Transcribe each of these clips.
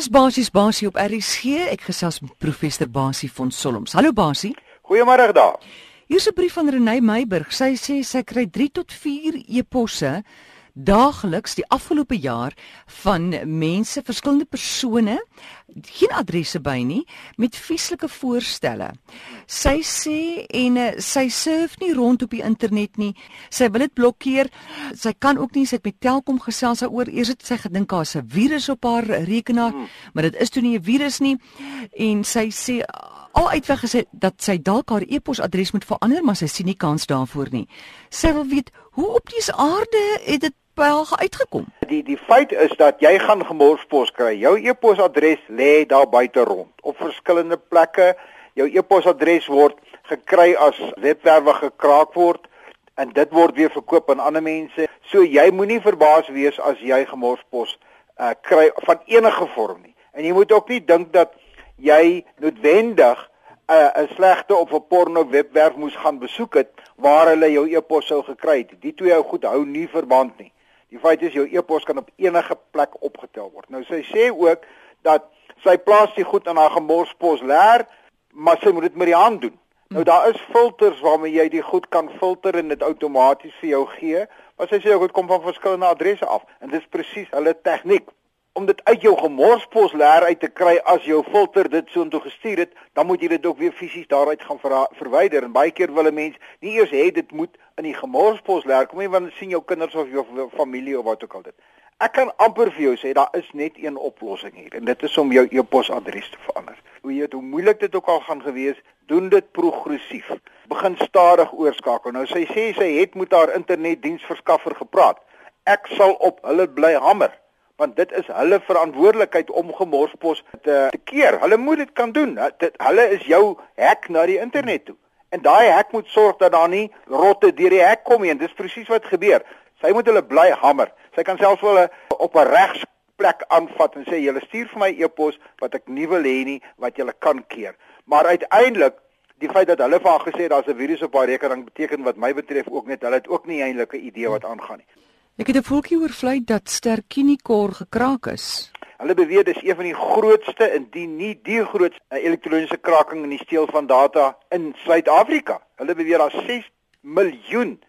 Dis basies Basie op RSG. Ek gesels met professor Basie van Solms. Hallo Basie. Goeiemôre daar. Hier's 'n brief van Renée Meiburg. Sy sê sy kry 3 tot 4 e-posse daagliks die afgelope jaar van mense, verskillende persone, geen adresse by nie, met vieslike voorstelle. Sy sê en uh, sy surf nie rond op die internet nie. Sy wil dit blokkeer. Sy kan ook nie sit met Telkom gesels daaroor. Eers het sy gedink daar's 'n virus op haar rekenaar, hmm. maar dit is toe nie 'n virus nie. En sy sê al uitweg gesê dat sy dalk haar e-posadres moet verander, maar sy sien nie kans daarvoor nie. Sy wil weet hoe op die aarde het dit by haar uitgekom? Die die feit is dat jy gaan gemorspos kry. Jou e-posadres lê daar buite rond op verskillende plekke. Jou e-posadres word gekry as webwerwe gekraak word en dit word weer verkoop aan ander mense. So jy moenie verbaas wees as jy gemorspos uh, kry van enige vorm nie. En jy moet ook nie dink dat jy noodwendig uh, 'n slegte of 'n porno webwerf moes gaan besoek het waar hulle jou e-pos sou gekry het. Die twee hou goed hou nie verband nie. Die feit is jou e-pos kan op enige plek opgetel word. Nou sy sê ook dat sy plaas die goed in haar gemorspos leer, maar sy moet dit met die hand doen. Nou daar is filters waarmee jy die goed kan filter en dit outomaties vir jou gee. Maar sy sê ook dit kom van verskillende adresse af en dit is presies hulle tegniek om dit uit jou gemorspos leer uit te kry as jou filter dit so intoe gestuur het, dan moet jy dit ook weer fisies daaruit gaan ver verwyder en baie keer wil 'n mens nie eers hê dit moet in die gemorspos leer kom nie want sien jou kinders of jou familie of wat ook al dit. Ek kan amper vir jou sê daar is net een oplossing hier en dit is om jou e-posadres te verander. Hoe jy dit hoe moeilik dit ook al gaan gewees, doen dit progressief. Begin stadig oorskakel. Nou sy sê sy het met haar internetdiensverskaffer gepraat. Ek sal op hulle bly hamer want dit is hulle verantwoordelikheid om gemorspos te, te keer. Hulle moet dit kan doen. Dit hulle is jou hek na die internet toe. En daai hek moet sorg dat daar nie rotte deur die hek kom nie. Dis presies wat gebeur. Sy moet hulle bly hamer. Sy kan selfs wel op 'n regsplek aanvat en sê julle stuur vir my e-pos wat ek nie wil hê nie wat julle kan keer. Maar uiteindelik die feit dat hulle vir haar gesê daar's 'n virus op haar rekening beteken wat my betref ook net hulle het ook nie eintlik 'n idee wat aangaan nie. Ek het 'n voeltjie oorvlei dat Sterkinikor gekraak is. Hulle beweer dis een van die grootste indien nie die grootste eh, elektroniese kraking in die steel van data in Suid-Afrika. Hulle beweer daar 6 miljoen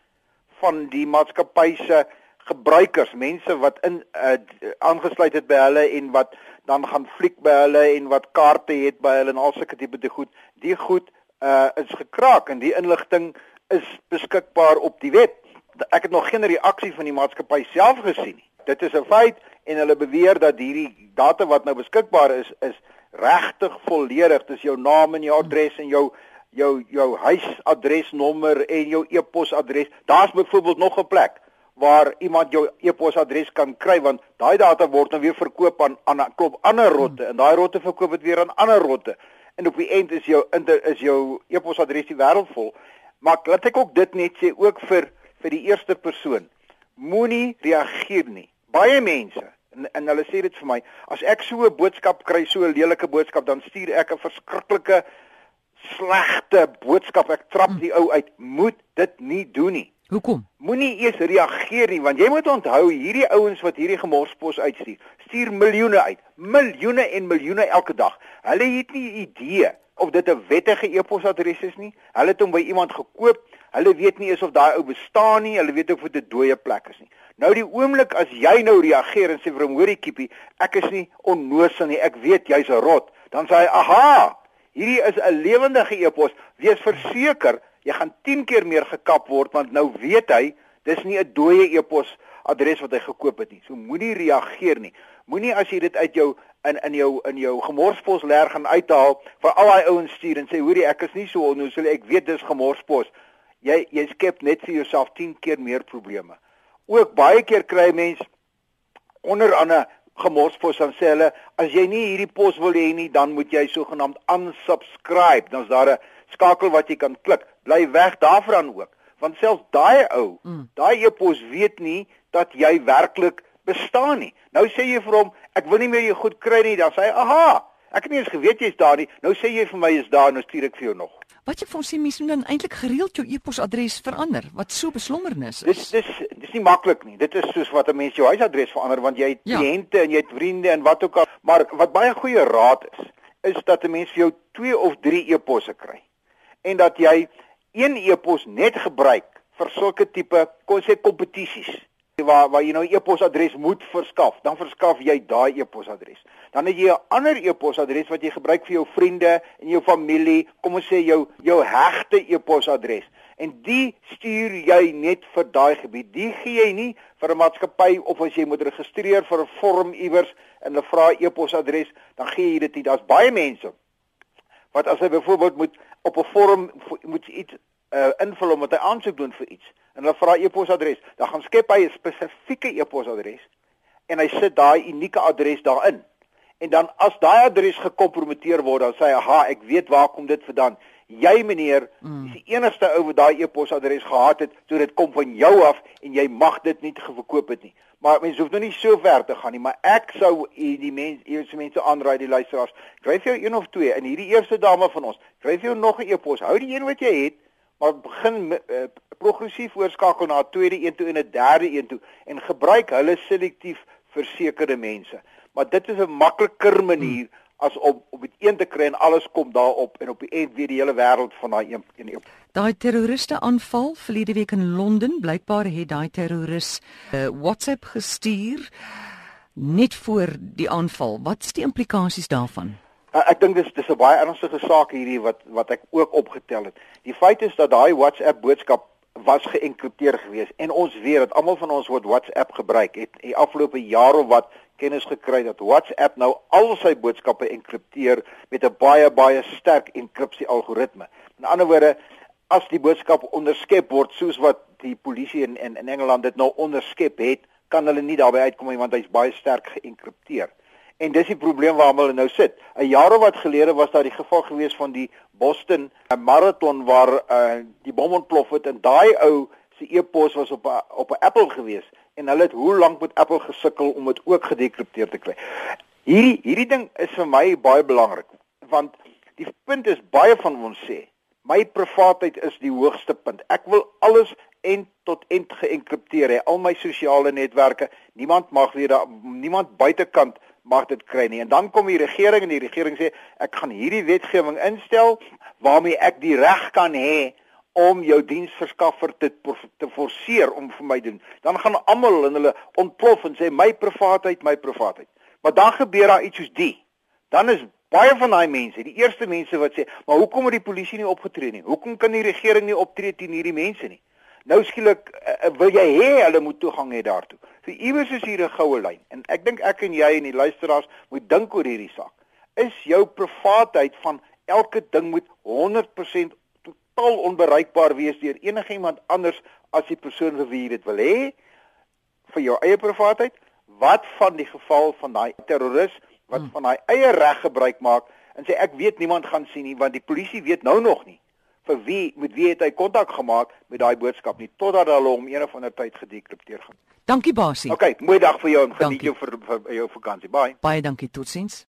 van die maatskappy se gebruikers, mense wat in uh, aangesluit het by hulle en wat dan gaan fliek by hulle en wat kaarte het by hulle en al sulke tipe te goed. Die goed uh, is gekraak en die inligting is beskikbaar op die web ek het nog geen reaksie van die maatskappy self gesien nie. Dit is 'n feit en hulle beweer dat hierdie data wat nou beskikbaar is is regtig volledig. Dis jou naam en jou adres en jou jou jou huisadresnommer en jou e-posadres. Daar's byvoorbeeld nog 'n plek waar iemand jou e-posadres kan kry want daai data word nou weer verkoop aan aan 'n klop ander rotte en daai rotte verkoop dit weer aan ander rotte. En op die eind is jou inter, is jou e-posadres die wêreld vol. Maar laat ek ook dit net sê ook vir vir die eerste persoon. Moenie reageer nie. Baie mense en, en hulle sê dit vir my, as ek so 'n boodskap kry, so 'n lelike boodskap, dan stuur ek 'n verskriklike slegte boodskap. Ek trap die ou uit. Moet dit nie doen nie. Hoekom? Moenie eers reageer nie, want jy moet onthou hierdie ouens wat hierdie gemorspos uitstuur, stuur miljoene uit. Miljoene en miljoene elke dag. Hulle het nie idee of dit 'n wettige e-posadres is nie. Hulle het hom by iemand gekoop Hulle weet nie eens of daai ou bestaan nie, hulle weet ook of dit 'n dooie plek is nie. Nou die oomblik as jy nou reageer en sê vir hom hoorie kiepie, ek is nie onnoosel nie, ek weet jy's 'n rot, dan sê hy, "Aha, hierdie is 'n lewendige epos. Wees verseker, jy gaan 10 keer meer gekap word want nou weet hy dis nie 'n dooie epos adres wat hy gekoop het nie. So moenie reageer nie. Moenie as jy dit uit jou in in jou in jou gemorspos leer gaan uithaal vir al daai ouens stuur en sê hoorie ek is nie so onnoosel ek weet dis gemorspos jy jy skep net vir jouself 10 keer meer probleme. Ook baie keer kry mense onder andere gemorspos dan sê hulle as jy nie hierdie pos wil hê nie dan moet jy sogenaamd unsubscribe. Dan's daar 'n skakel wat jy kan klik. Bly weg daarvan ook. Want selfs daai ou, mm. daai e-pos weet nie dat jy werklik bestaan nie. Nou sê jy vir hom, ek wil nie meer jou goed kry nie. Dan sê hy, "Aha, ek het nie eens geweet jy's daar nie. Nou sê jy vir my jy's daar, nou stuur ek vir jou nog." Wat jy vir ons sê mense moet dan eintlik gereeld jou e-posadres verander wat so beslommernis is. Dis dis dis nie maklik nie. Dit is soos wat 'n mens jou huisadres verander want jy het ja. kliënte en jy het vriende en wat ook al. Maar wat baie goeie raad is, is dat 'n mens vir jou 2 of 3 e-posse kry. En dat jy een e-pos net gebruik vir sulke tipe kon sê kompetisies waar waar jy nou e-posadres moet verskaf, dan verskaf jy daai e-posadres. Dan het jy 'n ander e-posadres wat jy gebruik vir jou vriende en jou familie, kom ons sê jou jou hegte e-posadres. En die stuur jy net vir daai gebied. Die gee jy nie vir 'n maatskappy of as jy moet registreer vir 'n vorm iewers en hulle vra e-posadres, dan gee jy dit nie. Daar's baie mense wat as hy byvoorbeeld moet op 'n vorm moet iets uh, invul omdat hy aansoek doen vir iets en hulle vra e-posadres, dan gaan skep hy 'n spesifieke e-posadres en hy sit daai unieke adres daarin. En dan as daai adres gekompromiteer word, dan sê hy, "Aha, ek weet waar kom dit vandaan." Jy meneer, mm. is die enigste ou wat daai e-posadres gehad het, so dit kom van jou af en jy mag dit nie verkoop het nie. Maar mense hoef nou nie so ver te gaan nie, maar ek sou die mense, eers mense aanraai die luisteraars, skryf jou een of twee in hierdie eerste dame van ons. Skryf jou nog 'n e-pos. Hou die een wat jy het maar begin uh, progressief oorskakel na 'n tweede een toe en 'n derde een toe en gebruik hulle selektief vir sekere mense. Maar dit is 'n makliker manier hmm. as om op dit een te kry en alles kom daarop en op die end weer die hele wêreld van daai een een een. Daai terroriste aanval verlede week in Londen, blykbaar het daai terroris 'n uh, WhatsApp gestuur net voor die aanval. Wat is die implikasies daarvan? Uh, ek dink dis dis 'n baie ernstige saak hierdie wat wat ek ook opgetel het. Die feit is dat daai WhatsApp boodskap was geënkripteer geweest en ons weet dat almal van ons wat WhatsApp gebruik het in die afgelope jaar of wat kennis gekry dat WhatsApp nou al sy boodskappe enkripteer met 'n baie baie sterk enkripsie algoritme. In ander woorde, as die boodskap onderskep word soos wat die polisie in in, in Engeland dit nou onderskep het, kan hulle nie daarbey uitkom nie want hy's baie sterk geënkripteer. En dis die probleem waarmee hulle nou sit. 'n Jaar of wat gelede was daar die geval gewees van die Boston marathon waar uh, die bom ontplof het en daai ou se e-pos was op a, op 'n Apple gewees en hulle het hoe lank met Apple gesukkel om dit ook gedekripteer te kry. Hierdie hierdie ding is vir my baie belangrik want die punt is baie van ons sê my privaatheid is die hoogste punt. Ek wil alles en tot end geenkripteer hê, al my sosiale netwerke. Niemand mag weer daar niemand buitekant mag dit kry nie. En dan kom die regering en die regering sê ek gaan hierdie wetgewing instel waarmee ek die reg kan hê om jou diensverskaffer te te forceer om vir my doen. Dan gaan almal in hulle ontplof en sê my privaatheid, my privaatheid. Maar dan gebeur daar iets soos die. Dan is baie van daai mense, die eerste mense wat sê, "Maar hoekom het die polisie nie opgetree nie? Hoekom kan die regering nie optree teen hierdie mense nie?" Nou skielik uh, wil jy hê hulle moet toegang hê daartoe. So iewers is hier 'n goue lyn en ek dink ek en jy en die luisteraars moet dink oor hierdie saak. Is jou privaatheid van elke ding moet 100% totaal onbereikbaar wees deur enigiemand anders as die persoon vir wie jy dit wil hê vir jou eie privaatheid? Wat van die geval van daai terroris wat hmm. van daai eie reg gebruik maak en sê ek weet niemand gaan sien nie want die polisie weet nou nog nie vir wie met wie het hy kontak gemaak met daai boodskap nie totdat hulle hom een of ander tyd gedekripteer gaan. Dankie Basie. Okay, mooi dag vir jou en geniet jou vir, vir jou vakansie. Bye. Baie dankie. Totsiens.